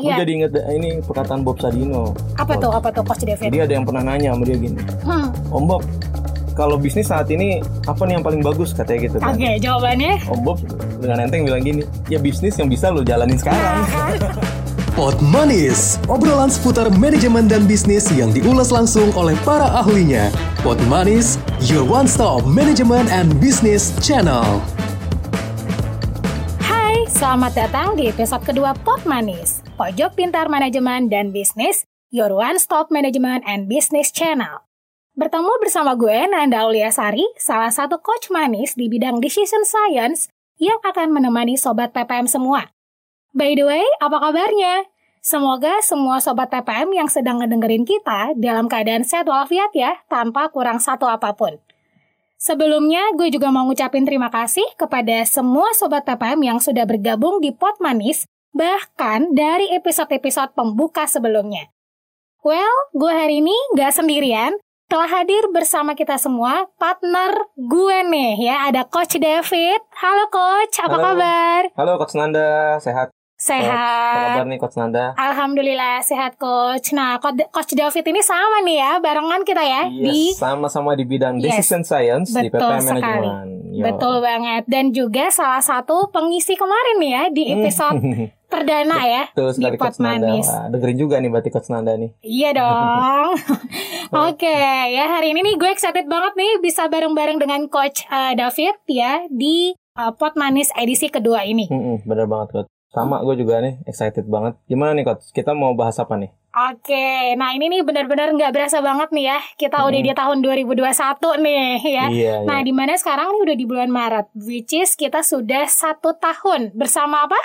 Gue Iya. jadi inget ini perkataan Bob Sadino. Apa tuh? Apa tuh Coach David? Jadi ada yang pernah nanya sama dia gini, Hmm. Om Bob, kalau bisnis saat ini apa nih yang paling bagus katanya gitu kan? Oke, jawabannya Om Bob dengan enteng bilang gini, ya bisnis yang bisa lo jalanin sekarang. Pot Manis, obrolan seputar manajemen dan bisnis yang diulas langsung oleh para ahlinya. Pot Manis, your one-stop management and business channel. Selamat datang di episode kedua Pot Manis, pojok pintar manajemen dan bisnis, your one-stop management and business channel. Bertemu bersama gue, Nanda Auliasari, salah satu coach manis di bidang decision science yang akan menemani sobat PPM semua. By the way, apa kabarnya? Semoga semua sobat PPM yang sedang ngedengerin kita dalam keadaan sehat walafiat ya, tanpa kurang satu apa pun. Sebelumnya, gue juga mau ngucapin terima kasih kepada semua sobat PPM yang sudah bergabung di Pot Manis, bahkan dari episode-episode pembuka sebelumnya. Well, gue hari ini gak sendirian, telah hadir bersama kita semua partner gue nih ya, ada Coach David. Halo Coach, apa Halo. kabar? Halo Coach Nanda, sehat? Apa Sehat. kabar nih Coach Nanda? Alhamdulillah sehat Coach. Nah, Co- Coach David ini sama nih ya, barengan kita ya di Yes, sama-sama di bidang Yes, decision science di betul PPM sekali. Manajemen. Betul banget. Dan juga salah satu pengisi kemarin nih ya di episode perdana ya Betul di Pot Coach Nanda. Manis. Wah, dengerin juga nih berarti Coach Nanda nih. Iya dong. Oke, ya hari ini nih gue excited banget nih bisa bareng-bareng dengan Coach eh, David ya di eh, Pot Manis edisi kedua ini. Mm-mm, bener banget Coach. Sama gue juga nih excited banget. Gimana nih Coach? Kita mau bahas apa nih? Oke, nah ini nih benar-benar nggak berasa banget nih ya. Kita udah di tahun 2021 nih ya. Iya, Nah, iya. di mana sekarang nih udah di bulan Maret, which is kita sudah satu tahun bersama apa?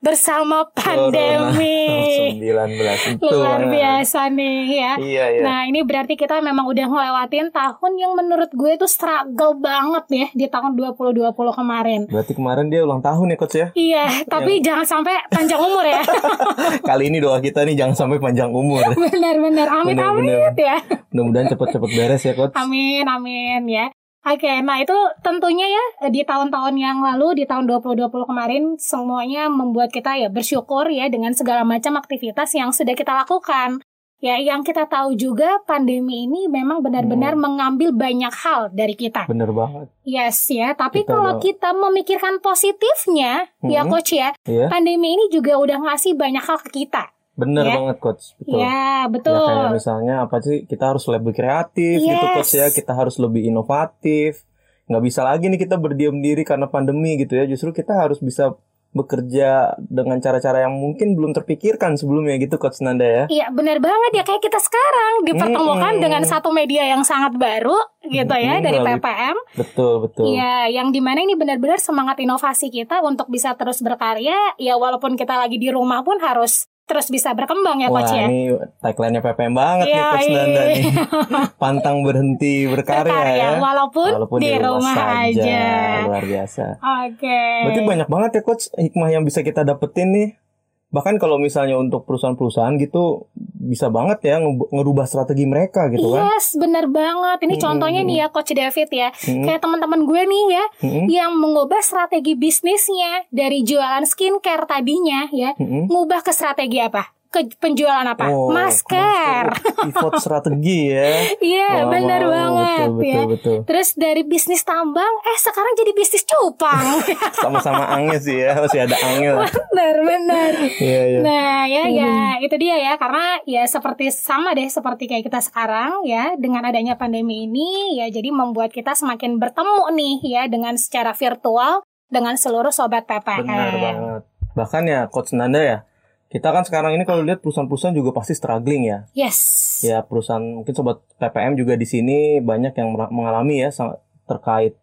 Bersama pandemi. 19 itu. Luar biasa nih ya. Iya, iya. Nah, ini berarti kita memang udah ngelewatin tahun yang menurut gue tuh struggle banget ya di tahun 2020 kemarin. Berarti kemarin dia ulang tahun ya Coach ya? Iya, tapi jangan sampai panjang umur ya. Kali ini doa kita nih jangan sampai panjang umur. Benar-benar amit Benar-benar. ya. Mudah-mudahan cepet-cepet beres ya Coach. Amin, amin ya. Oke, nah itu tentunya ya di tahun-tahun yang lalu, di tahun 2020 kemarin, semuanya membuat kita ya bersyukur ya dengan segala macam aktivitas yang sudah kita lakukan. Ya, yang kita tahu juga pandemi ini memang benar-benar Hmm. mengambil banyak hal dari kita. Bener banget. Yes ya, tapi Kita kalau kita memikirkan positifnya, ya Hmm. coach ya, Iya. pandemi ini juga udah ngasih banyak hal ke kita. Bener Ya. banget Coach. Betul. Ya, Ya betul. kayak misalnya apa sih kita harus lebih kreatif gitu Yes. coach ya kita harus lebih inovatif nggak bisa lagi nih kita berdiam diri karena pandemi gitu ya justru kita harus bisa bekerja dengan cara-cara yang mungkin belum terpikirkan sebelumnya gitu coach Nanda ya Iya benar banget ya kayak kita sekarang dipertemukan Mm-mm. dengan satu media yang sangat baru gitu ya Mm-mm, dari PPM. betul betul Iya, yang di mana ini benar-benar semangat inovasi kita untuk bisa terus berkarya. Ya walaupun kita lagi di rumah pun harus terus bisa berkembang ya Wah coach ya. ini tagline-nya PPM banget nih Iya, coach Nanda iya. nih pantang berhenti berkarya, Berkarya, ya walaupun, walaupun di, rumah, aja. luar biasa Oke. Berarti banyak banget ya coach hikmah yang bisa kita dapetin nih. Bahkan kalau misalnya untuk perusahaan-perusahaan gitu bisa banget ya nge- ngerubah strategi mereka gitu kan. Yes, benar banget. Ini Mm-mm. contohnya nih ya Coach David ya. Mm-mm. Kayak teman-teman gue nih ya Mm-mm. yang mengubah strategi bisnisnya dari jualan skincare tadinya ya, Mm-mm. ngubah ke strategi apa? Ke penjualan apa? Oh, Masker. Pivot strategi ya. Iya, Wah, benar wow, banget betul, ya. Betul, betul. Terus dari bisnis tambang, eh sekarang jadi bisnis cupang. Sama-sama angin sih ya, masih ada angin. benar, benar. Iya, iya. Nah, ya ya itu dia ya karena ya seperti sama deh seperti kayak kita sekarang ya dengan adanya pandemi ini ya jadi membuat kita semakin bertemu nih ya dengan secara virtual dengan seluruh sobat PPM. Benar banget. Bahkan ya coach Nanda ya. Kita kan sekarang ini kalau lihat perusahaan-perusahaan juga pasti struggling ya. Yes. Ya perusahaan mungkin sobat PPM juga di sini banyak yang mengalami ya terkait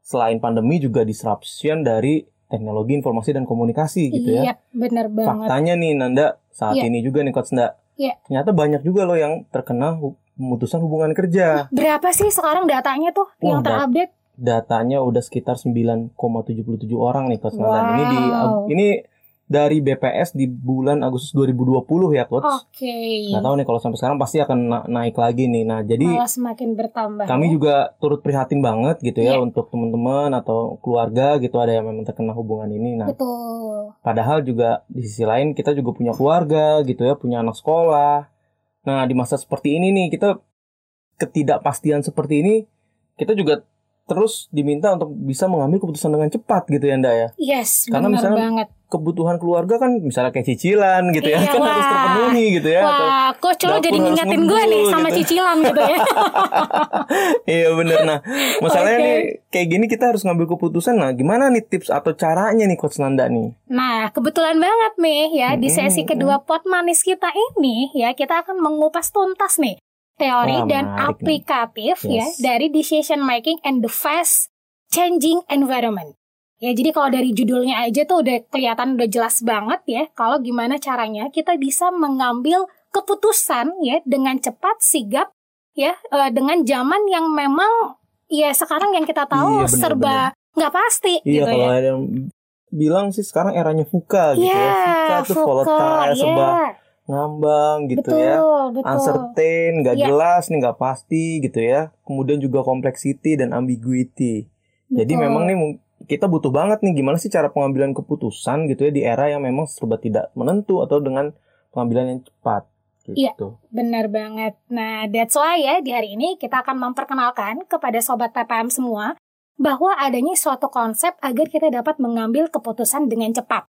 selain pandemi juga disruption dari teknologi informasi dan komunikasi gitu ya. Iya, benar banget. Faktanya nih Nanda saat Iya. ini juga nih coach Nanda. Iya. Ternyata banyak juga loh yang terkena pemutusan hubungan kerja. Berapa sih sekarang datanya tuh Wah, yang dat- terupdate? Datanya udah sekitar 9,77 orang nih coach Nanda. Ini di Wow. ini dari BPS di bulan Agustus 2020 ya coach. Oke. Nggak tahu nih kalau sampai sekarang pasti akan na- naik lagi nih. Nah jadi Malah semakin bertambah. kami ya. juga turut prihatin banget gitu ya Iya. untuk teman-teman atau keluarga gitu ada yang memang terkena hubungan ini. Nah Betul. padahal juga di sisi lain kita juga punya keluarga gitu ya, punya anak sekolah. Nah di masa seperti ini nih kita ketidakpastian seperti ini kita juga terus diminta untuk bisa mengambil keputusan dengan cepat gitu ya Nda ya. Yes, Karena benar misalnya banget. Kebutuhan keluarga kan misalnya kayak cicilan gitu ya Iya, kan harus wah. terpenuhi gitu ya atau Wah, kok coba dapur jadi harus ngingetin gue nih sama gitu. cicilan gitu ya. iya bener nah masalahnya Oke. nih kayak gini kita harus ngambil keputusan nah gimana nih tips atau caranya nih coach Nanda nih Nah, kebetulan banget nih ya di sesi kedua pot manis kita ini ya kita akan mengupas tuntas nih teori Wah, dan nih. aplikatif ya Yes. dari decision making and the fast changing environment. Ya, jadi kalau dari judulnya aja tuh udah kelihatan udah jelas banget ya kalau gimana caranya kita bisa mengambil keputusan ya dengan cepat, sigap ya eh, dengan zaman yang memang ya sekarang yang kita tahu Iya, bener, serba nggak pasti iya gitu kalau ya. ada yang bilang sih sekarang eranya VUCA gitu ya VUCA tuh volatile serba iya. ngambang gitu betul, ya betul. uncertain nggak Iya. jelas nih nggak pasti gitu ya kemudian juga complexity dan ambiguity Jadi Betul. memang nih kita butuh banget nih gimana sih cara pengambilan keputusan gitu ya di era yang memang serba tidak menentu atau dengan pengambilan yang cepat Iya. gitu. Benar banget. Nah, that's why ya di hari ini kita akan memperkenalkan kepada sobat PPM semua bahwa adanya suatu konsep agar kita dapat mengambil keputusan dengan cepat.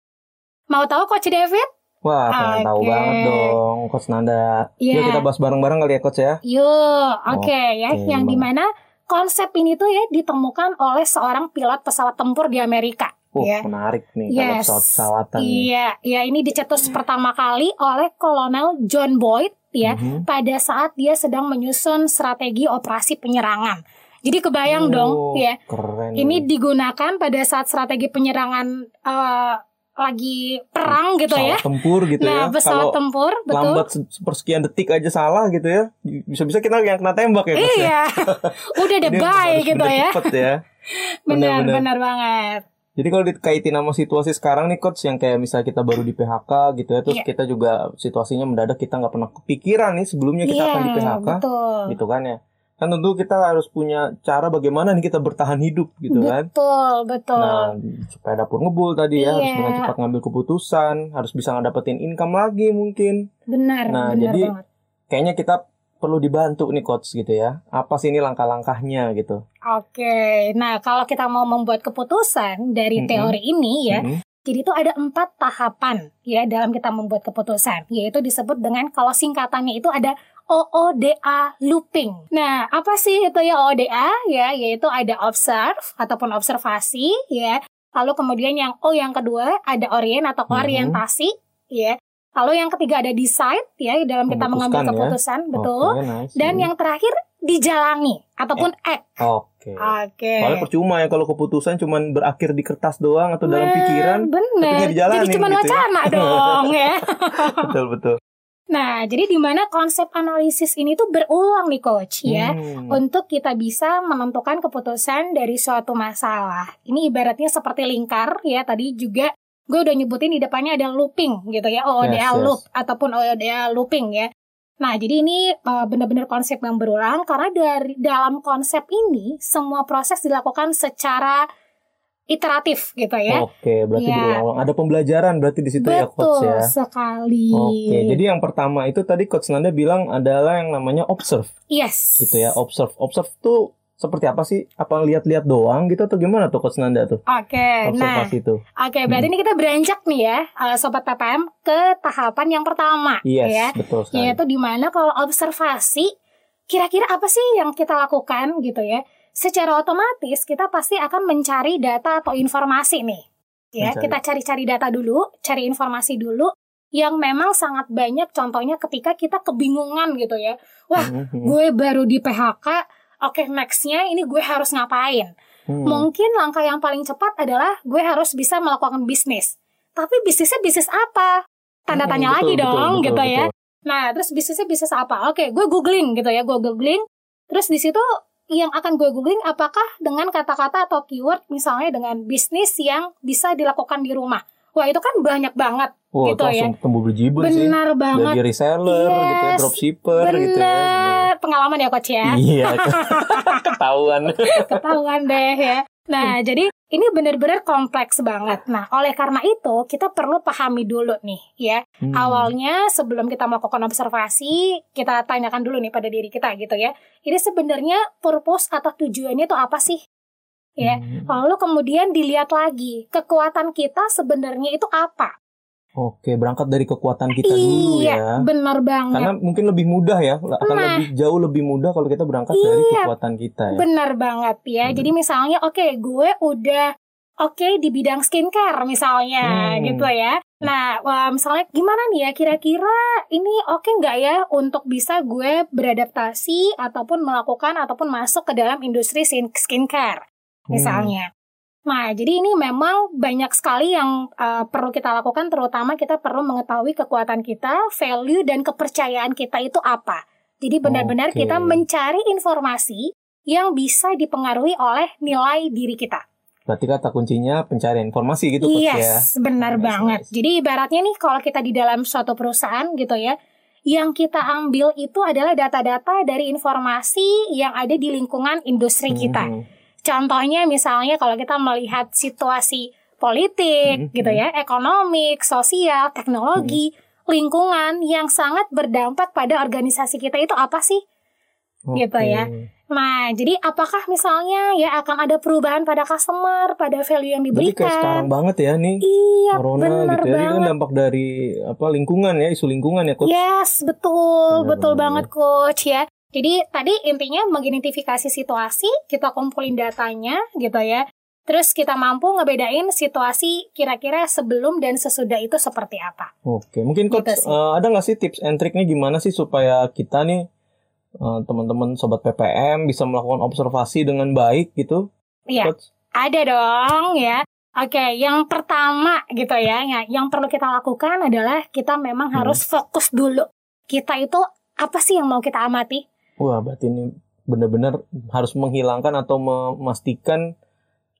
Mau tahu Coach David? Wah, pengen tahu Oke. banget dong Coach Nanda. Iya. Yuk kita bahas bareng-bareng kali ya Coach ya. Yuk, oke ya. Oke, Yang Bang. di mana konsep ini tuh ya ditemukan oleh seorang pilot pesawat tempur di Amerika. Uh, ya. menarik nih Yes. kalau pesawat-pesawatan. Iya, ya ini dicetus pertama kali oleh Kolonel John Boyd ya Mhm. pada saat dia sedang menyusun strategi operasi penyerangan. Jadi kebayang Oh, dong ya, Keren. ini digunakan pada saat strategi penyerangan eh, lagi perang gitu ya. pesawat tempur gitu Nah, ya. pesawat Kalau tempur, betul. lambat se- sepersekian detik aja salah gitu ya. Bisa-bisa kita yang kena tembak ya ya. Iya, udah deh bye gitu ya. cepet ya. Benar, benar. benar banget. Jadi kalau dikaitin sama situasi sekarang nih coach yang kayak misalnya kita baru di PHK gitu ya, terus Iya. kita juga situasinya mendadak kita nggak pernah kepikiran nih sebelumnya kita Iya, akan di PHK betul. gitu kan ya. Kan tentu kita harus punya cara bagaimana nih kita bertahan hidup gitu kan. Betul, betul. Nah, supaya dapur ngebul tadi ya, harus Iya. dengan cepat ngambil keputusan, harus bisa ngedapetin income lagi mungkin. benar, nah, benar jadi- banget. Kayaknya kita perlu dibantu nih coach gitu ya. Apa sih ini langkah-langkahnya gitu. Oke, nah kalau kita mau membuat keputusan dari Mm-mm. teori ini ya, Mhm. jadi itu ada empat tahapan ya dalam kita membuat keputusan, yaitu disebut dengan kalau singkatannya itu ada OODA looping. Nah, apa sih itu ya OODA ya? Yaitu ada observe ataupun observasi ya. Lalu kemudian yang O yang kedua ada orient atau Mhm. orientasi ya. Lalu yang ketiga ada decide ya dalam kita mengambil ya. keputusan, betul. Oke, nice. Dan yang terakhir dijalani ataupun act. Oke. Oke. Soalnya percuma ya kalau keputusan cuman berakhir di kertas doang atau dalam Nah, pikiran. bener tapi nggak dijalanin jadi cuma gitu ya. wacana dong ya betul betul. Nah jadi di mana konsep analisis ini tuh berulang nih coach ya Hmm. untuk kita bisa menentukan keputusan dari suatu masalah ini ibaratnya seperti lingkar ya tadi juga gue udah nyebutin di depannya ada looping gitu ya OODA Yes, yes. loop ataupun OODA looping ya Nah, jadi ini uh, benar-benar konsep yang berulang karena dari dalam konsep ini semua proses dilakukan secara iteratif gitu ya. Oke, berarti Iya. berulang-ulang. Ada pembelajaran berarti di situ ya coach Betul ya. sekali. Oke, jadi yang pertama itu tadi coach Nanda bilang adalah yang namanya observe yes. gitu ya. Observe. Observe tuh seperti apa sih? Apa lihat-lihat doang gitu atau gimana tuh coach Nanda tuh? Oke, nah, Observasi tuh. oke berarti Hmm. ini kita beranjak nih ya, uh, sobat PPM ke tahapan yang pertama, Yes, ya, betul sekali. yaitu di mana kalau observasi, kira-kira apa sih yang kita lakukan gitu ya? Secara otomatis kita pasti akan mencari data atau informasi nih, ya. Mencari. Kita cari-cari data dulu, cari informasi dulu yang memang sangat banyak. Contohnya ketika kita kebingungan gitu ya, wah Mhm. gue baru di PHK, oke nextnya ini gue harus ngapain? Hmm. Mungkin langkah yang paling cepat adalah gue harus bisa melakukan bisnis. Tapi bisnisnya bisnis apa? Tanda Hmm, tanya betul, lagi betul, dong betul, gitu ya. betul. Nah, terus bisnisnya bisnis apa? Oke, gue googling gitu ya, gue googling. Terus di situ yang akan gue googling apakah dengan kata-kata atau keyword misalnya dengan bisnis yang bisa dilakukan di rumah. Wah itu kan banyak banget Wah, gitu itu langsung tumbuh berjibun sih. Benar banget. Dari reseller gitu ya, Yes. dropshipper gitu ya. Bener. Pengalaman ya coach ya. Iya, ketahuan. Ketahuan deh ya. Nah, jadi ini benar-benar kompleks banget. Nah, oleh karena itu kita perlu pahami dulu nih ya. Hmm. Awalnya sebelum kita melakukan observasi, kita tanyakan dulu nih pada diri kita gitu ya. Ini sebenarnya purpose atau tujuannya itu apa sih? Ya. Hmm. Lalu kemudian dilihat lagi, kekuatan kita sebenarnya itu apa? Oke, berangkat dari kekuatan kita dulu iya, ya. benar banget. Karena mungkin lebih mudah ya, akan Nah. lebih jauh lebih mudah kalau kita berangkat dari Iya, kekuatan kita ya. Benar banget ya. Hmm. Jadi misalnya oke, gue udah oke di bidang skincare misalnya Hmm. gitu ya. Nah, misalnya gimana nih ya kira-kira ini oke nggak ya untuk bisa gue beradaptasi ataupun melakukan ataupun masuk ke dalam industri skin- skincare Hmm. misalnya. Nah, jadi ini memang banyak sekali yang uh, perlu kita lakukan, terutama kita perlu mengetahui kekuatan kita, value dan kepercayaan kita itu apa. Jadi benar-benar Oke. kita mencari informasi yang bisa dipengaruhi oleh nilai diri kita. Berarti kata kuncinya pencarian informasi gitu Coach ya. yes, benar Nice, banget. nice. Jadi ibaratnya nih kalau kita di dalam suatu perusahaan gitu ya, yang kita ambil itu adalah data-data dari informasi yang ada di lingkungan industri kita. Hmm. Contohnya misalnya kalau kita melihat situasi politik Mhm. gitu ya, ekonomik, sosial, teknologi, lingkungan yang sangat berdampak pada organisasi kita itu apa sih? Gitu Oke. ya. Nah, jadi apakah misalnya ya akan ada perubahan pada customer, pada value yang Berarti kayak sekarang diberikan? banget ya nih Iya, corona benar gitu ya. Ini kan dampak dari apa lingkungan ya, isu lingkungan ya Coach. Yes, betul, Benar betul banget. banget coach ya. Jadi tadi intinya mengidentifikasi situasi, kita kumpulin datanya gitu ya. Terus kita mampu ngebedain situasi kira-kira sebelum dan sesudah itu seperti apa. Oke, mungkin Coach Gitu sih. eh, ada nggak sih tips and triknya gimana sih supaya kita nih eh, teman-teman sobat PPM bisa melakukan observasi dengan baik gitu, Iya, ada dong ya. Oke, yang pertama gitu ya, ya, yang perlu kita lakukan adalah kita memang Hmm. harus fokus dulu. Kita itu apa sih yang mau kita amati? Wah, berarti ini benar-benar harus menghilangkan atau memastikan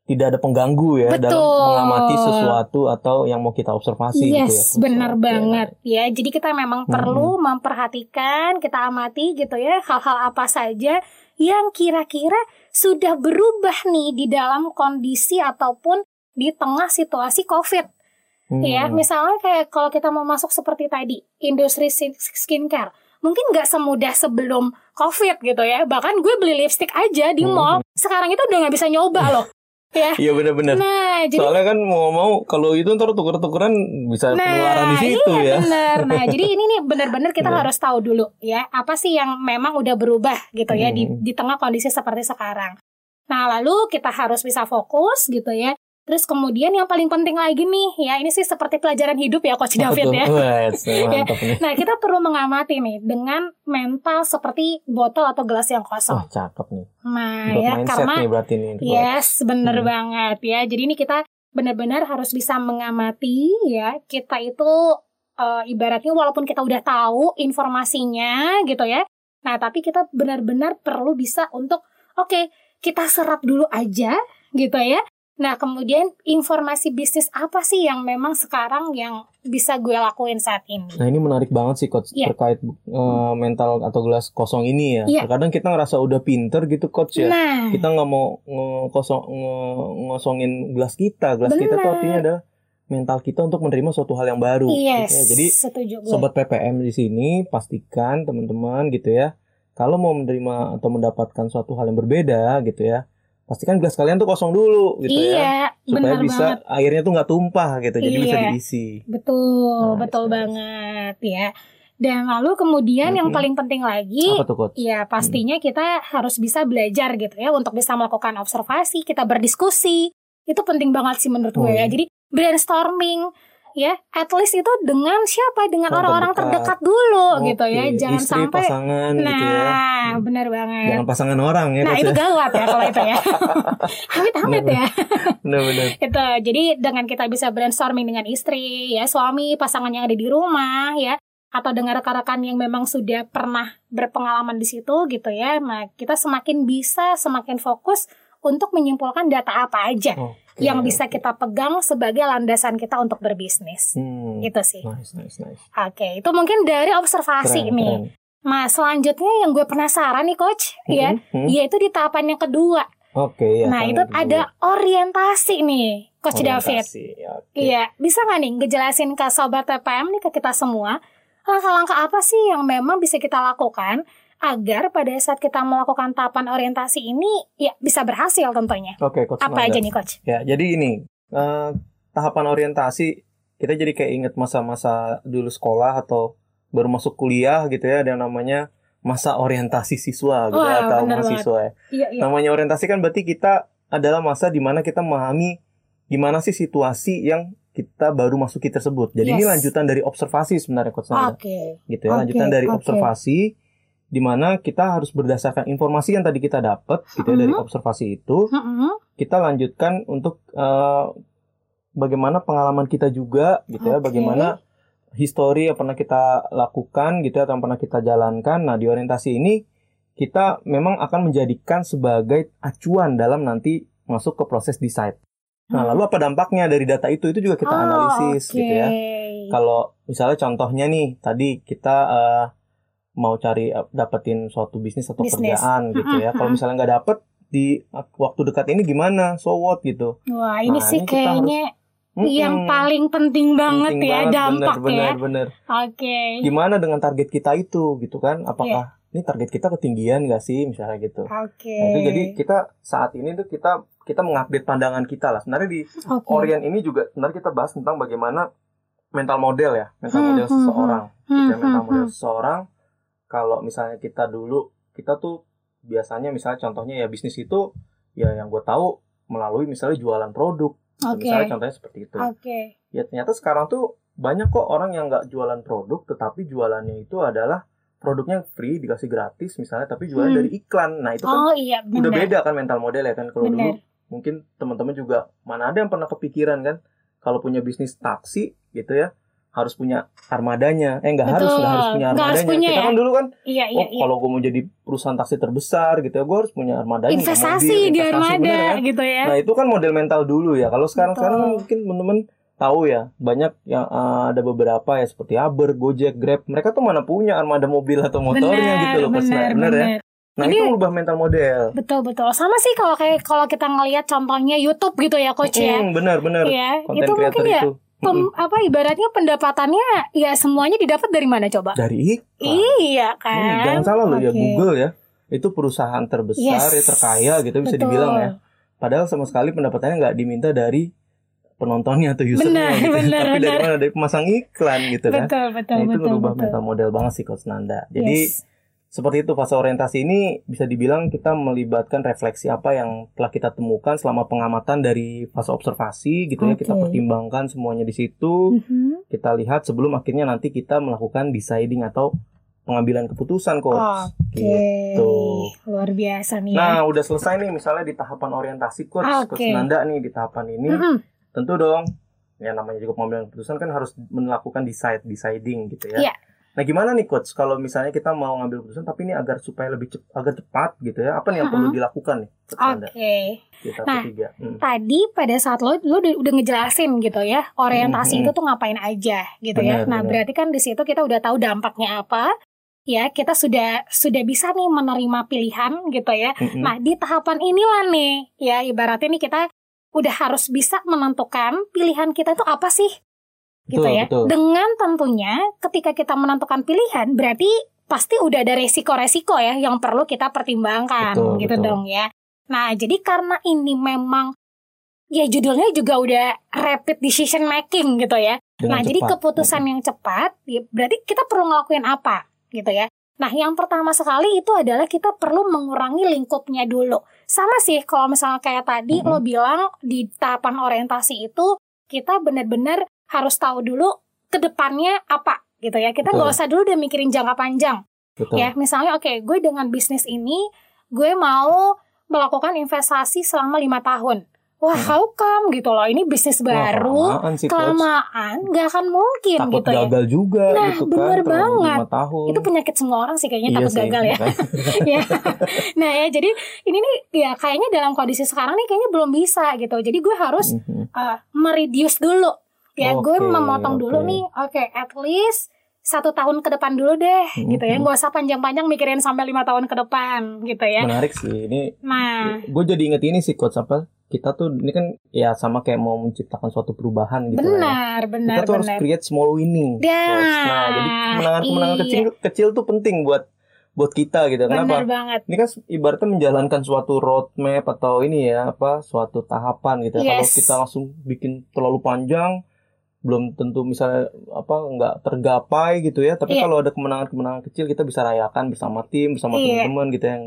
tidak ada pengganggu ya dalam Betul. mengamati sesuatu atau yang mau kita observasi gitu ya. Yes, Coach. benar Oke. banget ya. Jadi kita memang Hmm. perlu memperhatikan, kita amati gitu ya hal-hal apa saja yang kira-kira sudah berubah nih di dalam kondisi ataupun di tengah situasi COVID. Hmm. Ya, misalnya kayak kalau kita mau masuk seperti tadi, industri skin- skincare. Mungkin nggak semudah sebelum COVID gitu ya. Bahkan gue beli lipstick aja di Hmm. mall. Sekarang itu udah nggak bisa nyoba loh. Ya. Iya benar-benar. Nah, jadi Soalnya kan mau mau kalau itu ntar tuker-tukeran bisa penularan di situ iya, ya. benar. Nah, jadi ini nih benar-benar kita Iya. harus tahu dulu ya, apa sih yang memang udah berubah gitu ya di Hmm. di tengah kondisi seperti sekarang. Nah, lalu kita harus bisa fokus gitu ya. Terus kemudian yang paling penting lagi nih, ya ini sih seperti pelajaran hidup ya Coach David ya. Nih. Nah, kita perlu mengamati nih dengan mental seperti botol atau gelas yang kosong. cakep nih. Nah, Buat ya karena nih berarti nih. Yes, bener Hmm. banget ya. Jadi ini kita benar-benar harus bisa mengamati ya. Kita itu eh, ibaratnya walaupun kita udah tahu informasinya gitu ya. Nah, tapi kita benar-benar perlu bisa untuk oke, kita serap dulu aja gitu ya. Nah, kemudian informasi bisnis apa sih yang memang sekarang yang bisa gue lakuin saat ini? Nah ini menarik banget sih coach Iya. terkait eh, mental atau gelas kosong ini ya. Iya. Terkadang kita ngerasa udah pinter gitu coach ya. Nah, Kita nggak mau ngekosong nge- ngosongin gelas kita. Gelas kita tuh artinya adalah mental kita untuk menerima suatu hal yang baru. yes, gitu ya. Jadi setuju gue. sobat PPM di sini pastikan teman-teman gitu ya. Kalau mau menerima atau mendapatkan suatu hal yang berbeda gitu ya. Pastikan gelas kalian tuh kosong dulu gitu ya. iya, Supaya benar bisa banget. airnya tuh nggak tumpah gitu. Jadi bisa Iya. diisi. Betul, Nice, betul nice. banget ya. Dan lalu kemudian yang Mhm. paling penting lagi, Apa tuh coach? ya pastinya kita harus bisa belajar gitu ya untuk bisa melakukan observasi, kita berdiskusi. Itu penting banget sih menurut gue Oh, ya. iya. Jadi brainstorming ya, at least itu dengan siapa? Dengan Orang orang-orang terdekat. terdekat dulu Oke, gitu ya. Jangan istri, sampai pasangan gitu ya. Nah, benar banget. Jangan pasangan orang ya Nah, itu ya. gawat ya kalau itu ya. Amit-amit ya. Benar-benar. Itu jadi dengan kita bisa brainstorming dengan istri, ya suami, pasangan yang ada di rumah, ya atau dengan rekan-rekan yang memang sudah pernah berpengalaman di situ gitu ya. Nah, kita semakin bisa semakin fokus untuk menyimpulkan data apa aja Oh. Oke, yang bisa oke. kita pegang sebagai landasan kita untuk berbisnis. Hmm. Gitu sih. Nice, nice, nice. Oke, itu mungkin dari observasi Keren, nih. keren. Nah, selanjutnya yang gue penasaran nih coach, ya, Hmm, hmm. yaitu di tahapan yang kedua. Oke, ya. nah, itu kedua. ada orientasi nih, coach David. Orientasi, ya, oke. Iya, bisa nggak nih ngejelasin ke sobat TPM nih ke kita semua langkah-langkah apa sih yang memang bisa kita lakukan agar pada saat kita melakukan tahapan orientasi ini ya bisa berhasil tentunya. Oke, Coach Apa aja nih coach? Ya, jadi ini eh, tahapan orientasi kita jadi kayak inget masa-masa dulu sekolah atau baru masuk kuliah gitu ya, ada yang namanya masa orientasi siswa gitu Wah, ya, atau mahasiswa ya. Iya iya. Namanya orientasi kan berarti kita adalah masa di mana kita memahami gimana sih situasi yang kita baru masuki tersebut. Jadi ini Yes. lanjutan dari observasi sebenarnya Coach. Oke. gitu ya Oke, lanjutan dari oke. observasi di mana kita harus berdasarkan informasi yang tadi kita dapat gitu ya dari Mhm. observasi itu Mm-mm. kita lanjutkan untuk eh, bagaimana pengalaman kita juga gitu ya Oke. bagaimana histori yang pernah kita lakukan gitu ya atau yang pernah kita jalankan nah di orientasi ini kita memang akan menjadikan sebagai acuan dalam nanti masuk ke proses decide nah Hmm. lalu apa dampaknya dari data itu itu juga kita Oh, analisis oke. gitu ya kalau misalnya contohnya nih tadi kita eh, mau cari eh, dapetin suatu bisnis atau Bisnis. kerjaan gitu ya kalau misalnya nggak dapet di waktu dekat ini gimana so what gitu Wah, ini Nah, sih ini kayaknya yang Mm-mm. paling penting banget Penting ya banget, dampak bener, ya. bener, bener. Oke. gimana dengan target kita itu gitu kan apakah ini target kita ketinggian nggak sih misalnya gitu Oke. Nah, itu jadi kita saat ini tuh kita kita mengupdate pandangan kita lah sebenarnya di Oke. Orient ini juga sebenarnya kita bahas tentang bagaimana mental model ya mental Hmm, model hmm, seseorang Hmm, ya mental hmm, model hmm. seseorang kalau misalnya kita dulu kita tuh biasanya misalnya contohnya ya bisnis itu ya yang gue tahu melalui misalnya jualan produk Oke. misalnya contohnya seperti itu Oke. ya ternyata sekarang tuh banyak kok orang yang nggak jualan produk tetapi jualannya itu adalah produknya free dikasih gratis misalnya tapi jualan Hmm. dari iklan nah itu kan Oh iya udah beda kan mental model ya kan kalau dulu mungkin teman-teman juga mana ada yang pernah kepikiran kan kalau punya bisnis taksi gitu ya harus punya armadanya eh nggak harus nggak harus punya Nggak harus armadanya punya kita ya. kan dulu kan Iya oh iya iya. kalau gue mau jadi perusahaan taksi terbesar gitu ya gue harus punya armadanya Investasi mobil, di investasi, armada bener ya. gitu ya. nah itu kan model mental dulu ya kalau sekarang sekarang Betul. mungkin teman-teman tahu ya banyak yang eh, ada beberapa ya seperti Uber, Gojek, Grab mereka tuh mana punya armada mobil atau motornya benar, gitu loh Coach. benar, bener ya benar. nah Jadi- itu merubah mental model Betul betul. Sama sih kalau kayak kalau kita ngelihat contohnya YouTube gitu ya coach ya. Hmm, benar benar Iya, konten itu mungkin ya itu pem- apa ibaratnya pendapatannya ya semuanya didapat dari mana coba? dari iklan Iya Hmm, kan. jangan salah loh ya Oke. Google ya itu perusahaan terbesar Yes. ya terkaya gitu bisa Betul. dibilang ya padahal sama sekali pendapatannya nggak diminta dari penontonnya atau usernya Benar, gitu. benar, tapi dari benar. mana dari pemasang iklan gitu kan Betul betul nah, itu betul merubah betul. mental model banget sih Coach Nanda jadi Yes. Seperti itu fase orientasi ini bisa dibilang kita melibatkan refleksi apa yang telah kita temukan selama pengamatan dari fase observasi gitu ya kita pertimbangkan semuanya di situ Mhm. kita lihat sebelum akhirnya nanti kita melakukan deciding atau pengambilan keputusan coach Oke. gitu. Luar biasa nih. Nah udah selesai nih misalnya di tahapan orientasi coach Oke. coach Nanda nih di tahapan ini Mhm. tentu dong ya namanya juga pengambilan keputusan kan harus melakukan decide deciding gitu ya. Iya. Nah gimana nih coach kalau misalnya kita mau ngambil keputusan tapi ini agar supaya lebih cep- agar cepat gitu ya apa nih yang perlu Mhm. dilakukan nih Oke. Tahap Nah, ketiga? Hmm. Tadi pada saat lo lo udah, ngejelasin gitu ya orientasi Mhm. itu tuh ngapain aja gitu ya. Benar, Nah benar. berarti kan di situ kita udah tahu dampaknya apa. Ya kita sudah sudah bisa nih menerima pilihan gitu ya. Mm-mm. Nah, di tahapan inilah nih, ya ibaratnya nih kita udah harus bisa menentukan pilihan kita itu apa sih? Gitu Betul, ya. betul. Dengan tentunya ketika kita menentukan pilihan berarti pasti udah ada resiko-resiko ya yang perlu kita pertimbangkan Betul, gitu betul. dong ya. Nah, jadi karena ini memang ya judulnya juga udah rapid decision making gitu ya. Dengan Nah, jadi cepat. keputusan yang cepat, ya berarti kita perlu ngelakuin apa, gitu ya. Nah, yang pertama sekali itu adalah kita perlu mengurangi lingkupnya dulu. Sama sih, kalau misalnya kayak tadi Mhm. lo bilang di tahapan orientasi itu kita benar-benar harus tahu dulu ke depannya apa, gitu ya. Kita nggak usah dulu udah mikirin jangka panjang. Betul. Ya, misalnya oke, gue dengan bisnis ini gue mau melakukan investasi selama lima tahun. wah how come gitu loh ini bisnis baru kelamaan sih, kelamaan nggak akan mungkin takut gitu ya gagal juga Nah, gitu kan bener banget. tahun itu penyakit semua orang sih kayaknya Iya takut sih, gagal ya ya. Nah ya jadi ini nih ya kayaknya dalam kondisi sekarang nih kayaknya belum bisa gitu. Jadi gue harus Mhm. uh, mereduce dulu. Ya gue Oke, memotong dulu oke. nih. Oke, at least satu tahun ke depan dulu deh, gitu ya. Gak usah panjang-panjang mikirin sampai lima tahun ke depan, gitu ya. menarik sih ini Nah, gue jadi inget ini sih coach apa kita tuh ini kan ya sama kayak mau menciptakan suatu perubahan gitu lah ya. benar, benar, kita tuh harus benar. create small winning Ya, nah jadi kemenangan-kemenangan iya. kecil kecil tuh penting buat buat kita gitu Benar kenapa banget. ini kan ibaratnya menjalankan suatu roadmap atau ini ya apa suatu tahapan gitu ya. kalau Yes. kita langsung bikin terlalu panjang belum tentu misalnya apa nggak tergapai gitu ya tapi Iya. kalau ada kemenangan-kemenangan kecil kita bisa rayakan bersama tim bersama Iya. teman-teman gitu yang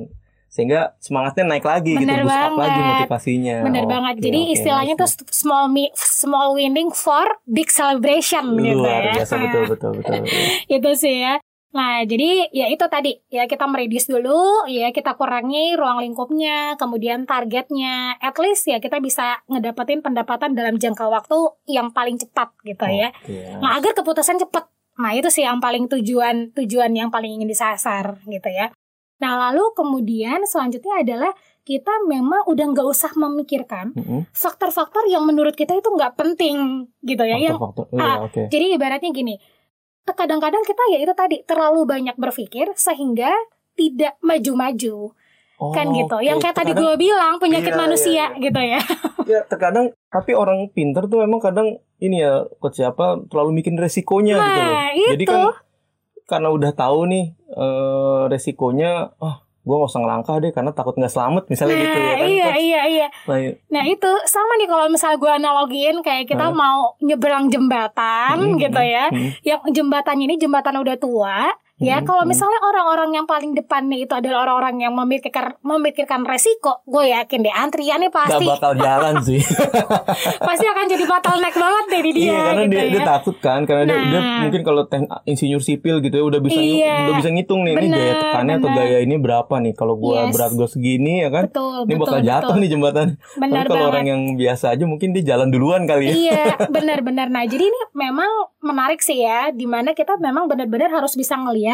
sehingga semangatnya naik lagi gitu Benar boost up lagi banget. motivasinya Bener Oke, banget. Jadi oke, istilahnya nice, tuh small mi- small winning for big celebration gitu luar ya. biasa betul betul betul itu sih ya. Nah, jadi ya itu tadi ya kita meredis dulu, ya kita kurangi ruang lingkupnya, kemudian targetnya, at least ya kita bisa ngedapetin pendapatan dalam jangka waktu yang paling cepat gitu ya. Oke, Nah, agar keputusan cepat. Nah, itu sih yang paling tujuan tujuan yang paling ingin disasar gitu ya. Nah, lalu kemudian selanjutnya adalah kita memang udah nggak usah memikirkan faktor-faktor yang menurut kita itu nggak penting gitu ya. Yang Faktor-faktor. Iya, ah, oke. jadi ibaratnya gini, kadang-kadang kita ya itu tadi terlalu banyak berpikir sehingga tidak maju-maju kan Oh, gitu. oke. Yang kayak tadi gue bilang penyakit Iya, iya, manusia iya. gitu ya. ya terkadang tapi orang pinter tuh emang kadang ini ya coach siapa terlalu mikirin resikonya gitu loh. Nah, itu. Jadi kan karena udah tahu nih eh, resikonya, ah gue nggak usah ngelangkah deh karena takut nggak selamat misalnya nah, gitu ya kan. iya iya iya. Nah, Nah itu sama nih kalau misalnya gue analogiin kayak kita Hah? mau nyeberang jembatan Hmm, gitu ya. hmm, Yang jembatannya ini jembatan udah tua. Ya Hmm, kalau hmm. misalnya orang-orang yang paling depan nih itu adalah orang-orang yang memikirkan memikirkan resiko, gue yakin deh antriannya pasti bakal jalan sih. pasti akan jadi bottleneck banget deh di dia iya karena gitu dia, ya. dia takut kan karena dia, dia Nah. mungkin kalau insinyur sipil gitu ya udah bisa Iya. udah bisa ngitung nih ini Benar, gaya tekannya atau gaya ini berapa nih kalau gua Yes. berat gua segini ya kan betul ini betul bakal jatuh betul. nih jembatan benar kalau orang yang biasa aja mungkin dia jalan duluan kali ya iya benar-benar nah jadi ini memang menarik sih ya di mana kita memang benar-benar harus bisa ngelihat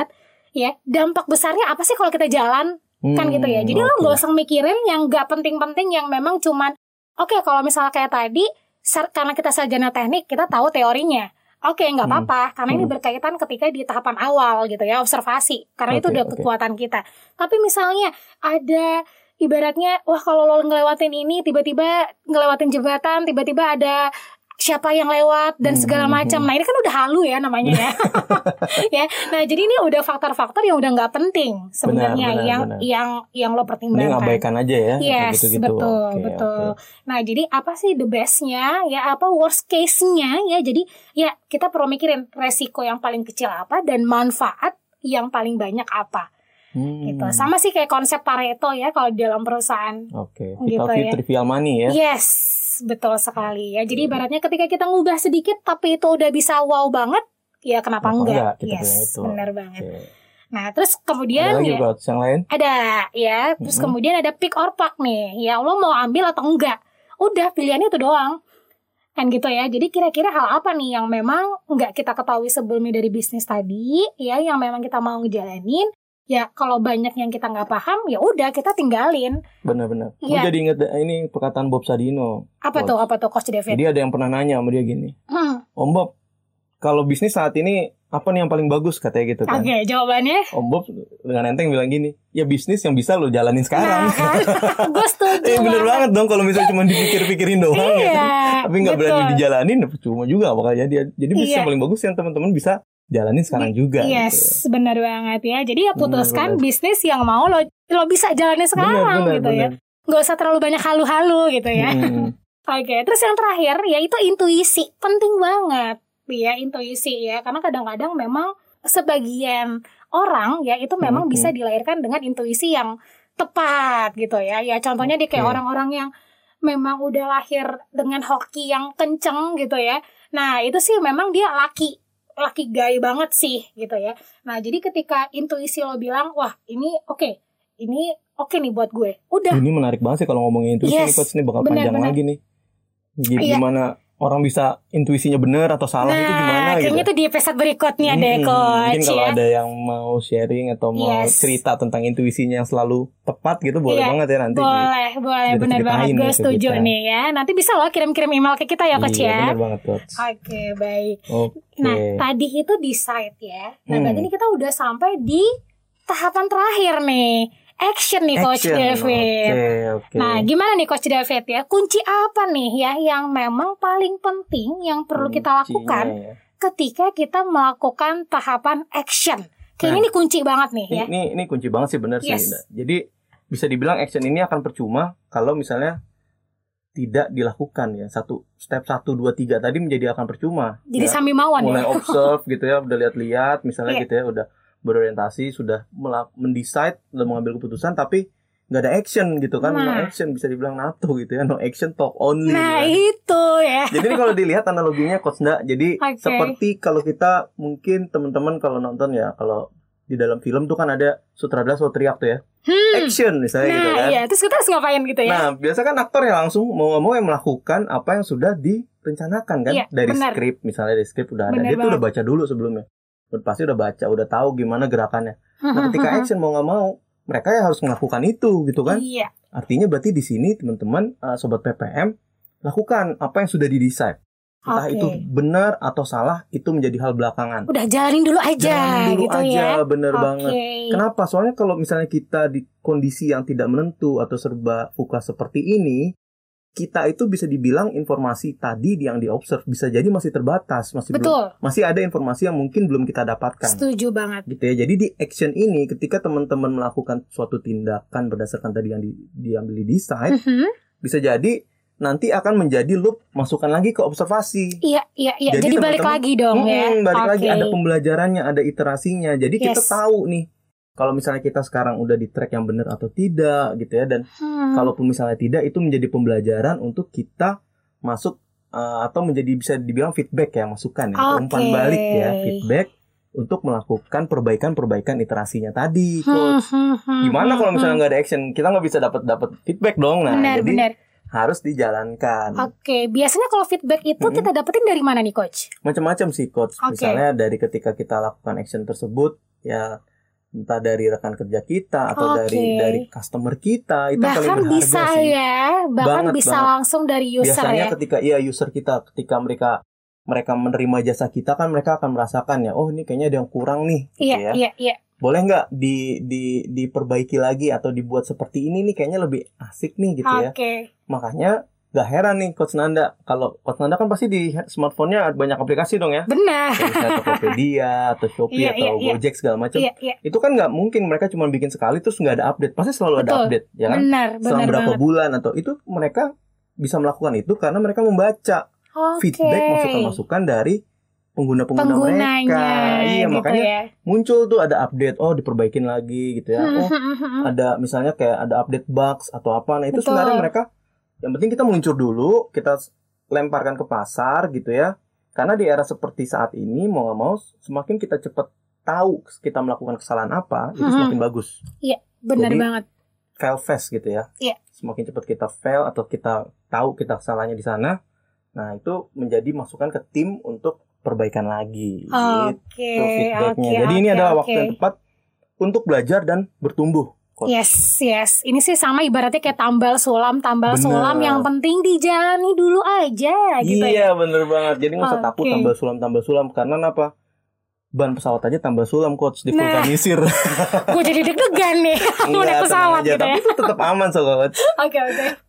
ya dampak besarnya apa sih kalau kita jalan kan gitu ya jadi lo Hmm, oke. nggak usah mikirin yang nggak penting-penting yang memang cuman oke kalau misalnya kayak tadi karena kita sarjana teknik kita tahu teorinya oke nggak Hmm. apa-apa karena ini Hmm. berkaitan ketika di tahapan awal gitu ya observasi karena itu Oke, udah oke. kekuatan kita tapi misalnya ada ibaratnya wah kalau lo ngelewatin ini tiba-tiba ngelewatin jembatan tiba-tiba ada siapa yang lewat dan Hmm, segala hmm, macam hmm. nah ini kan udah halu ya namanya ya ya nah jadi ini udah faktor-faktor yang udah nggak penting sebenarnya benar, yang benar. yang yang lo pertimbangkan abaikan aja ya Yes, gitu-gitu. betul, Oke, betul. oke. Nah, jadi apa sih the bestnya? Ya apa worst case-nya? Ya jadi ya kita perlu mikirin resiko yang paling kecil apa dan manfaat yang paling banyak apa Hmm, gitu. Sama sih kayak konsep Pareto ya kalau di dalam perusahaan. Oke, Gitu kita view ya. trivial money ya. Yes, betul sekali ya. Jadi ibaratnya ketika kita ngubah sedikit tapi itu udah bisa wow banget, ya kenapa Kenapa enggak? enggak? Kita yes, itu. benar banget. Oke. Nah, terus Ada kemudian lagi ya, yang lain? ada ya terus Mm-mm. kemudian ada pick or pack nih ya lo mau ambil atau enggak udah pilihannya itu doang kan gitu ya jadi kira-kira hal apa nih yang memang nggak kita ketahui sebelumnya dari bisnis tadi ya yang memang kita mau ngejalanin ya kalau banyak yang kita nggak paham ya udah kita tinggalin Benar-benar. Gue Iya. jadi inget ini perkataan Bob Sadino. apa Coach. tuh apa tuh coach David Jadi ada yang pernah nanya sama dia gini, Hmm, Om Bob, kalau bisnis saat ini apa nih yang paling bagus katanya gitu oke kan? jawabannya Om Bob dengan enteng bilang gini, ya bisnis yang bisa lo jalanin sekarang. nah kan gue setuju Eh bener banget dong kalau misalnya cuma dipikir-pikirin doang ya iya kan? Tapi nggak berani dijalanin, ya percuma juga bakal jadi. Jadi bisnis Iya. yang paling bagus yang teman-teman bisa jalanin sekarang juga. gitu. Yes, benar banget ya. Jadi ya putuskan Benar, benar. bisnis yang mau lo lo bisa jalanin sekarang benar, gitu ya. benar. Gak usah terlalu banyak halu-halu gitu ya. Hmm. Oke, terus yang terakhir yaitu intuisi. Penting banget ya intuisi ya. Karena kadang-kadang memang sebagian orang ya itu memang Hmm, bisa dilahirkan dengan intuisi yang tepat gitu ya. Ya contohnya dia kayak orang-orang yang memang udah lahir dengan hoki yang kenceng gitu ya. Nah, itu sih memang dia laki laki gay banget sih gitu ya. Nah, jadi ketika intuisi lo bilang, "Wah, ini oke. ini oke nih buat gue. Udah. Ini menarik banget sih kalau ngomongin intuisi Yes, nih coach ini bakal benar, panjang benar. lagi nih. Iya. Gimana orang bisa intuisinya benar atau salah itu gimana kayaknya gitu. tuh di episode berikutnya deh Mm-mm. coach Mungkin kalau ya. ada yang mau sharing atau mau Yes. cerita tentang intuisinya yang selalu tepat gitu boleh Iya, banget ya nanti. Boleh, boleh, kita benar banget. ceritain Gue ke setuju kita. nih ya. Nanti bisa loh kirim-kirim email ke kita ya coach Iya, ya. benar banget coach. Oke, baik. Oke. Nah, tadi itu decide ya. Nah, Hmm. berarti ini kita udah sampai di tahapan terakhir nih. Action nih Coach Action. David. Oke, oke. Nah, gimana nih Coach David ya? Kunci apa nih ya yang memang paling penting yang perlu kita Kuncinya lakukan ya. ketika kita melakukan tahapan action? Kayaknya ini kunci banget nih Ini, ya. ini ini kunci banget sih benar Yes. sih. Nda. Jadi bisa dibilang action ini akan percuma kalau misalnya tidak dilakukan ya. Satu step satu dua tiga tadi menjadi akan percuma. Jadi ya. sambil mawon mulai ya. observe gitu ya, udah lihat-lihat misalnya Iya. gitu ya, udah berorientasi, sudah mendecide, udah mengambil keputusan tapi nggak ada action gitu kan. No Nah. action bisa dibilang NATO gitu ya. No action talk only. Nah, gitu kan. itu ya. Jadi kalau dilihat analoginya Coach Nda, jadi Oke. seperti kalau kita mungkin teman-teman kalau nonton ya, kalau di dalam film tuh kan ada sutradara selalu teriak tuh ya, Hmm. action misalnya gitu Nah, kan. iya. Terus kita harus ngapain gitu ya? Nah, biasa kan aktor ya langsung mau nggak mau yang melakukan apa yang sudah direncanakan kan Iya, dari benar. skrip misalnya dari skrip udah ada Benar dia tuh banget. udah baca dulu sebelumnya. Udah pasti udah baca, udah tahu gimana gerakannya. Nah, ketika action mau nggak mau, mereka ya harus melakukan itu gitu kan. Iya. Artinya berarti di sini teman-teman eh, sobat PPM lakukan apa yang sudah didesain. Entah Oke. itu benar atau salah itu menjadi hal belakangan. Udah jalanin dulu aja Jalanin dulu gitu aja, ya. bener Oke. banget. Kenapa? Soalnya kalau misalnya kita di kondisi yang tidak menentu atau serba fuka seperti ini, kita itu bisa dibilang informasi tadi yang diobserv bisa jadi masih terbatas, masih belum Betul. masih ada informasi yang mungkin belum kita dapatkan. Setuju banget. Gitu ya. Jadi di action ini ketika teman-teman melakukan suatu tindakan berdasarkan tadi yang di, diambil di desain, Mhm. bisa jadi nanti akan menjadi loop masukkan lagi ke observasi. Iya, iya, iya. Jadi Jadi, balik lagi dong ya. Mm-mm, balik lagi Oke. ada pembelajarannya, ada iterasinya. Jadi kita Yes. tahu nih kalau misalnya kita sekarang udah di track yang benar atau tidak gitu ya dan Hmm. kalaupun misalnya tidak itu menjadi pembelajaran untuk kita masuk uh, atau menjadi bisa dibilang feedback ya masukan ya umpan Oke. balik ya feedback untuk melakukan perbaikan-perbaikan iterasinya tadi Hmm, coach. hmm, hmm, Gimana hmm, kalau misalnya hmm. nggak ada action kita nggak bisa dapat dapat feedback dong nah benar, jadi benar. harus dijalankan Oke, biasanya kalau feedback itu Mm-mm. kita dapetin dari mana nih coach? macam-macam sih coach Oke. misalnya dari ketika kita lakukan action tersebut ya entah dari rekan kerja kita atau Oke. dari dari customer kita itu paling Bahkan berharga bisa sih ya, bahkan Banget, bisa banget. langsung dari user biasanya ya. ketika iya user kita ketika mereka mereka menerima jasa kita kan mereka akan merasakan ya oh ini kayaknya ada yang kurang nih gitu Iya, ya iya, iya. boleh nggak di di diperbaiki lagi atau dibuat seperti ini nih kayaknya lebih asik nih gitu ya Oke. makanya nggak heran nih coach Nanda kalau coach Nanda kan pasti di smartphone-nya ada banyak aplikasi dong ya Benar. Kayak Tokopedia atau Shopee Iya, atau iya, iya. Gojek segala macam Iya, iya. itu kan nggak mungkin mereka cuma bikin sekali terus nggak ada update pasti selalu ada Betul. update ya kan Benar, selama benar berapa banget. bulan atau itu mereka bisa melakukan itu karena mereka membaca Oke. feedback masukan-masukan dari pengguna-pengguna Penggunanya mereka iya gitu makanya ya. muncul tuh ada update oh diperbaikin lagi gitu ya Hmm, oh hmm, hmm. ada misalnya kayak ada update bugs atau apa nah itu Betul. sebenarnya mereka yang penting kita meluncur dulu kita lemparkan ke pasar gitu ya karena di era seperti saat ini mau nggak mau semakin kita cepat tahu kita melakukan kesalahan apa itu Mhm. semakin bagus Benar Jadi, banget. fail fast gitu ya Iya. semakin cepat kita fail atau kita tahu kita kesalahannya di sana nah itu menjadi masukan ke tim untuk perbaikan lagi gitu Oke, feedbacknya. oke, Jadi ini oke, adalah oke. waktu yang tepat untuk belajar dan bertumbuh. Yes, yes. Ini sih sama ibaratnya kayak tambal sulam, tambal Bener. sulam yang penting dijalani dulu aja gitu ya. iya bener banget. Jadi nggak usah takut tambah sulam tambah sulam karena apa? Ban pesawat aja tambah sulam coach di Nah. vulkanisir. Gue jadi deg-degan nih mau naik pesawat aja. gitu Tapi ya. itu tetap aman so coach. Oke, oke. Bener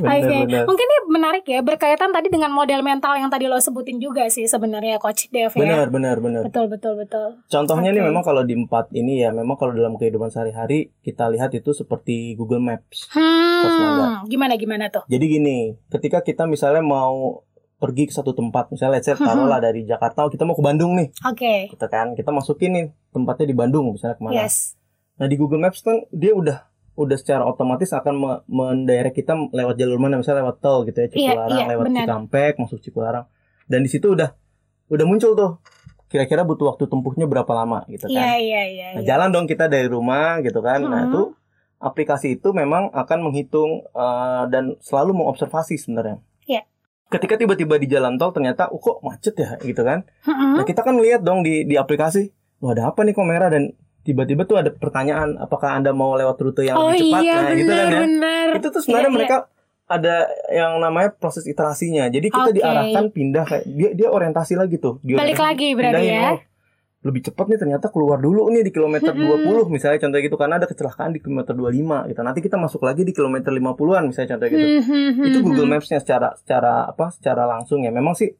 Oke, bener. mungkin ini menarik ya berkaitan tadi dengan model mental yang tadi lo sebutin juga sih sebenarnya Coach Dev ya. Benar benar benar. Betul, betul, betul. Contohnya nih Oke. memang kalau di empat ini ya memang kalau dalam kehidupan sehari-hari kita lihat itu seperti Google Maps. Hmm, gimana gimana tuh? Jadi gini, ketika kita misalnya mau pergi ke satu tempat, misalnya let's say Mhm. taruhlah dari Jakarta kita mau ke Bandung nih, Oke. kita kan kita masukin nih tempatnya di Bandung misalnya ke mana. Yes. Nah di Google Maps kan dia udah udah secara otomatis akan me- mendirect kita lewat jalur mana misalnya lewat tol gitu ya Cipularang iya, lewat benar. Cikampek masuk Cipularang dan di situ udah udah muncul tuh kira-kira butuh waktu tempuhnya berapa lama gitu Iya, kan iya, iya. nah iya. jalan dong kita dari rumah gitu kan nah Hmm. itu aplikasi itu memang akan menghitung uh, dan selalu mengobservasi sebenarnya. Iya. Ketika tiba-tiba di jalan tol ternyata, oh kok macet ya, gitu kan? Mm-mm. Nah kita kan lihat dong di di aplikasi, wah ada apa nih kok merah dan tiba-tiba tuh ada pertanyaan, apakah anda mau lewat rute yang oh lebih cepat? iya nah, gitu kan ya. Itu tuh sebenarnya Iya, iya. mereka ada yang namanya proses iterasinya. Jadi kita Oke. diarahkan pindah kayak dia dia orientasi lagi tuh. Dia Balik lagi berarti ya. oh, lebih cepat nih ternyata keluar dulu nih di kilometer Mm-mm. 20 misalnya contoh gitu karena ada kecelakaan di kilometer 25 gitu. Nanti kita masuk lagi di kilometer 50-an misalnya contoh gitu. Mhm, Itu. Google Maps-nya secara secara apa? secara langsung ya. Memang sih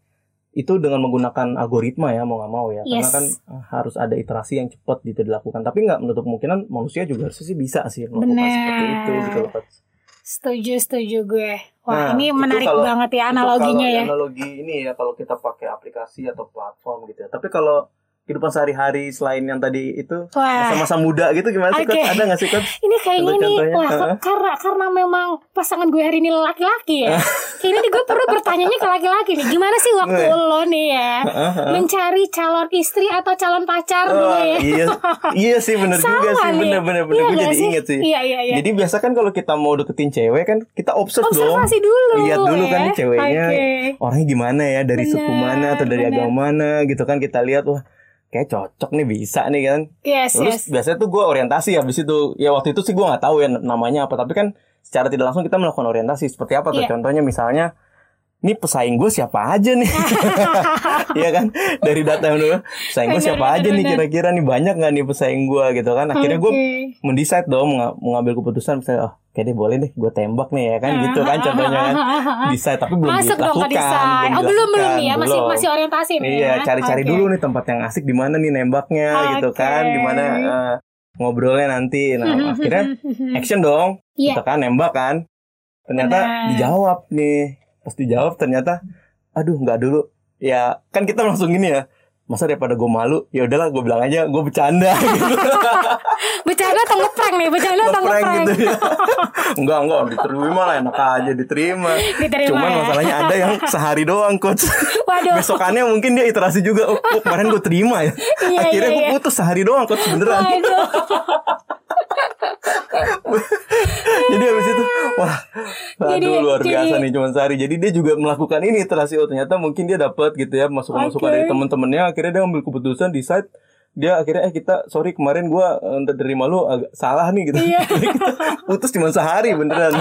itu dengan menggunakan algoritma ya mau nggak mau ya karena Yes. kan eh, harus ada iterasi yang cepat gitu dilakukan tapi nggak menutup kemungkinan manusia juga harusnya sih bisa sih melakukan Benar. seperti itu gitu loh Coach. Setuju, setuju gue. Wah, Nah, ini menarik kalau- banget ya analoginya kalau ya. Analogi ini ya kalau kita pakai aplikasi atau platform gitu ya. Tapi kalau kehidupan sehari-hari selain yang tadi itu masa-masa muda gitu gimana sih. Coach? Ada nggak sih Coach? ini kayaknya nih, wah, karena karena memang pasangan gue hari ini laki-laki ya. kayaknya nih gue perlu bertanyanya ke laki-laki nih. Gimana sih waktu lo nih ya mencari calon istri atau calon pacar dulu Oh, ya? iya, iya sih bener juga sih bener-bener bener. Iya Gue jadi sih? inget sih. Iya, iya, iya. Jadi biasa kan kalau kita mau deketin cewek kan kita observe dong. Observasi dulu. Lihat dulu kan ya. nih ceweknya Oke. orangnya gimana ya dari suku Benar, mana atau dari benar. agama mana gitu kan kita lihat wah kayak cocok nih bisa nih kan. Yes, Terus yes. biasanya tuh gue orientasi habis itu ya waktu itu sih gue nggak tahu ya namanya apa tapi kan secara tidak langsung kita melakukan orientasi seperti apa tuh Iya. contohnya misalnya ini pesaing gue siapa aja nih Iya kan dari data yang dulu pesaing gue siapa aja nih kira-kira nih banyak nggak nih pesaing gue gitu kan akhirnya gue Oke. mendecide dong menga- mengambil keputusan misalnya oh kayak deh boleh deh gue tembak nih ya kan gitu kan contohnya kan decide tapi belum Masuk dong dilakukan ke desain. Oh belum belum nih ya, masih belum. masih orientasi nih. Iya, ya. cari-cari Oke. dulu nih tempat yang asik di mana nih nembaknya gitu Oke. kan, di mana eh, ngobrolnya nanti. Nah, akhirnya action dong. Iya. Kita kan nembak kan. Ternyata Benar. dijawab nih. Pas dijawab ternyata aduh nggak dulu. Ya, kan kita langsung gini ya. Masa daripada gue malu, ya udahlah gue bilang aja gue bercanda gitu. Bercanda atau ngeprank nih? Bercanda atau Ngeprank gitu ya. enggak, enggak diterima lah enak aja diterima. Diterima Cuman ya. masalahnya ada yang sehari doang coach. Waduh. Besokannya mungkin dia iterasi juga. Oh, kok kemarin gue terima ya. Iya, Akhirnya iya, gue iya. putus sehari doang coach beneran. Waduh. Jadi habis itu wah aduh Jadi- luar biasa jadi- nih cuman sehari. Jadi dia juga melakukan ini iterasi oh ternyata mungkin dia dapat gitu ya masukan-masukan Oke. dari teman-temannya akhirnya dia ambil keputusan decide dia akhirnya eh kita sorry kemarin gua eh, terima lu agak salah nih gitu. Iya. Kita putus cuma sehari beneran.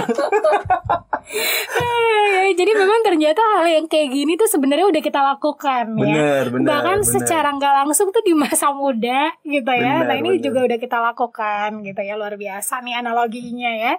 Eh, Jadi memang ternyata hal yang kayak gini tuh sebenarnya udah kita lakukan ya. Bener, bener. Bahkan bener. secara nggak langsung tuh di masa muda gitu ya. Bener, nah ini bener. juga udah kita lakukan gitu ya luar biasa nih analoginya ya.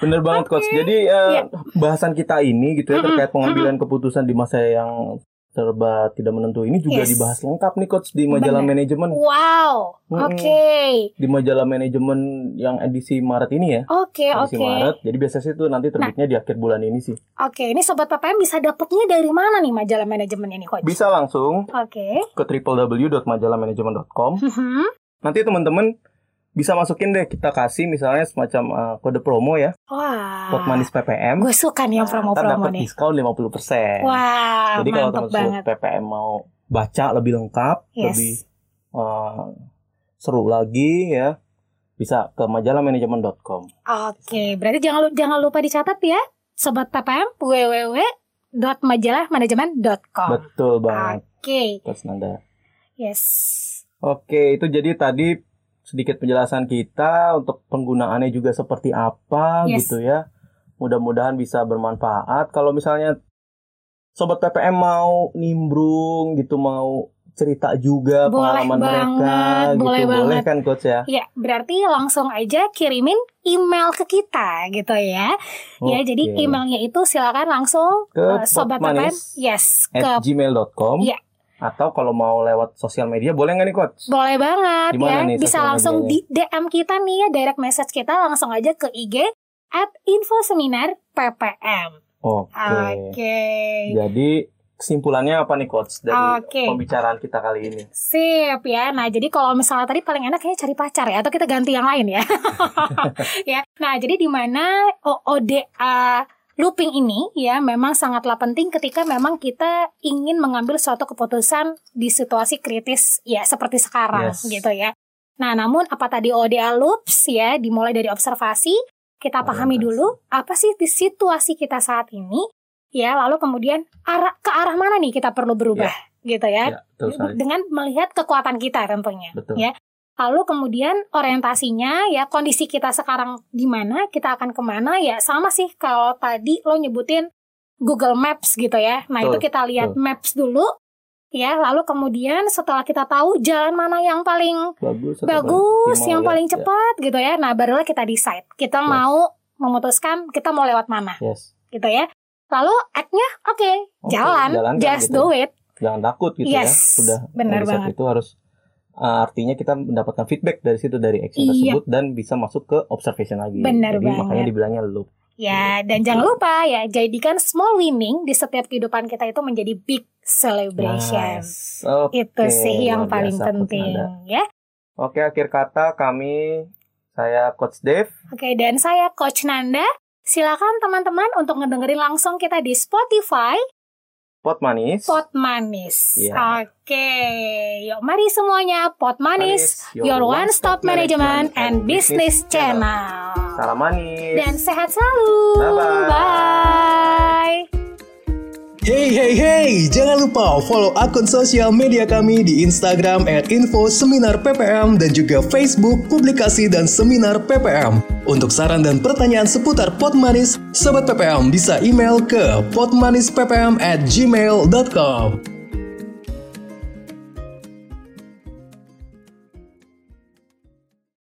Bener banget coach. Jadi eh, Iya. bahasan kita ini gitu ya terkait pengambilan keputusan di masa yang serba tidak menentu ini juga Yes. dibahas lengkap nih coach di majalah Bener. manajemen. Wow. Mm-mm. Oke. Di majalah manajemen yang edisi Maret ini ya. Oke Edisi oke. Maret. Jadi biasanya sih itu nanti terbitnya di akhir bulan ini sih. Oke, ini sobat PPM bisa dapetnya dari mana nih majalah manajemen ini coach? Bisa langsung Oke. ke www.majalahmanajemen.com. Mhm. Nanti teman-teman bisa masukin deh kita kasih misalnya semacam eh, kode promo ya, Wah. Pot Manis PPM. Gue suka nih yang promo-promo dapat nih. diskon 50%. Wah, Jadi kalau teman-teman. PPM mau baca lebih lengkap, Yes. lebih eh, seru lagi ya, bisa ke majalahmanajemen.com. Oke, berarti jangan jangan lupa dicatat ya, sobat PPM www.majalahmanajemen.com. Betul banget, Oke, Coach Nanda. yes. Oke, itu jadi tadi sedikit penjelasan kita untuk penggunaannya juga seperti apa Yes. gitu ya. Mudah-mudahan bisa bermanfaat. Kalau misalnya sobat PPM mau nimbrung gitu, mau cerita juga Boleh pengalaman mereka banget, gitu, boleh boleh banget. kan coach ya? Ya, berarti langsung aja kirimin email ke kita gitu ya. Ya, Oke. jadi emailnya itu silakan langsung Ke eh, sobat PPM, yes, ke gmail.com Iya. Atau kalau mau lewat sosial media boleh nggak nih coach? Boleh banget Gimana ya. nih Bisa langsung di DM kita nih ya, direct message kita langsung aja ke IG at info seminar PPM. Oke. Oke. Jadi kesimpulannya apa nih coach dari Oke. pembicaraan kita kali ini? Sip ya. Nah, jadi kalau misalnya tadi paling enak kayaknya cari pacar ya atau kita ganti yang lain ya. ya. Nah, jadi di mana OODA looping ini ya memang sangatlah penting ketika memang kita ingin mengambil suatu keputusan di situasi kritis ya seperti sekarang Yes. gitu ya. Nah, namun apa tadi ODA loops ya, dimulai dari observasi, kita pahami dulu apa sih di situasi kita saat ini, ya, lalu kemudian arah ke arah mana nih kita perlu berubah, gitu ya, Ya, betul sekali. dengan melihat kekuatan kita tentunya. Betul. Ya. Lalu kemudian orientasinya ya kondisi kita sekarang di mana, kita akan ke mana ya sama sih kalau tadi lo nyebutin Google Maps gitu ya. Nah itu kita lihat Maps dulu ya. Lalu kemudian setelah kita tahu jalan mana yang paling Bagus. bagus, yang ya. paling Ya, cepat gitu ya. Nah barulah kita decide kita Yes. mau memutuskan kita mau lewat mana Yes. gitu ya. Lalu act-nya oke, Oke, jalan, jalankan just gitu. do it. Jangan takut gitu ya. Yes, Udah benar riset banget. itu harus uh, artinya kita mendapatkan feedback dari situ dari action Iya. tersebut dan bisa masuk ke observation lagi. Benar Jadi banget. makanya dibilangnya loop. Ya, dan jangan lupa ya, jadikan small winning di setiap kehidupan kita itu menjadi big celebration. Nice. Oke, Itu sih yang luar paling biasa, penting ya. Oke, akhir kata kami saya Coach Dave. Oke, dan saya Coach Nanda. Silakan teman-teman untuk ngedengerin langsung kita di Spotify Pot manis. Pot Manis. Iya. Oke, yuk mari semuanya Pot Manis, your one stop management and business channel. Salam manis. Dan sehat selalu. Bye-bye. Bye. Hey hey hey, jangan lupa follow akun sosial media kami di Instagram at info seminar PPM dan juga Facebook publikasi dan seminar PPM. Untuk saran dan pertanyaan seputar Pot Manis, Sobat PPM bisa email ke potmanisppm at gmail.com.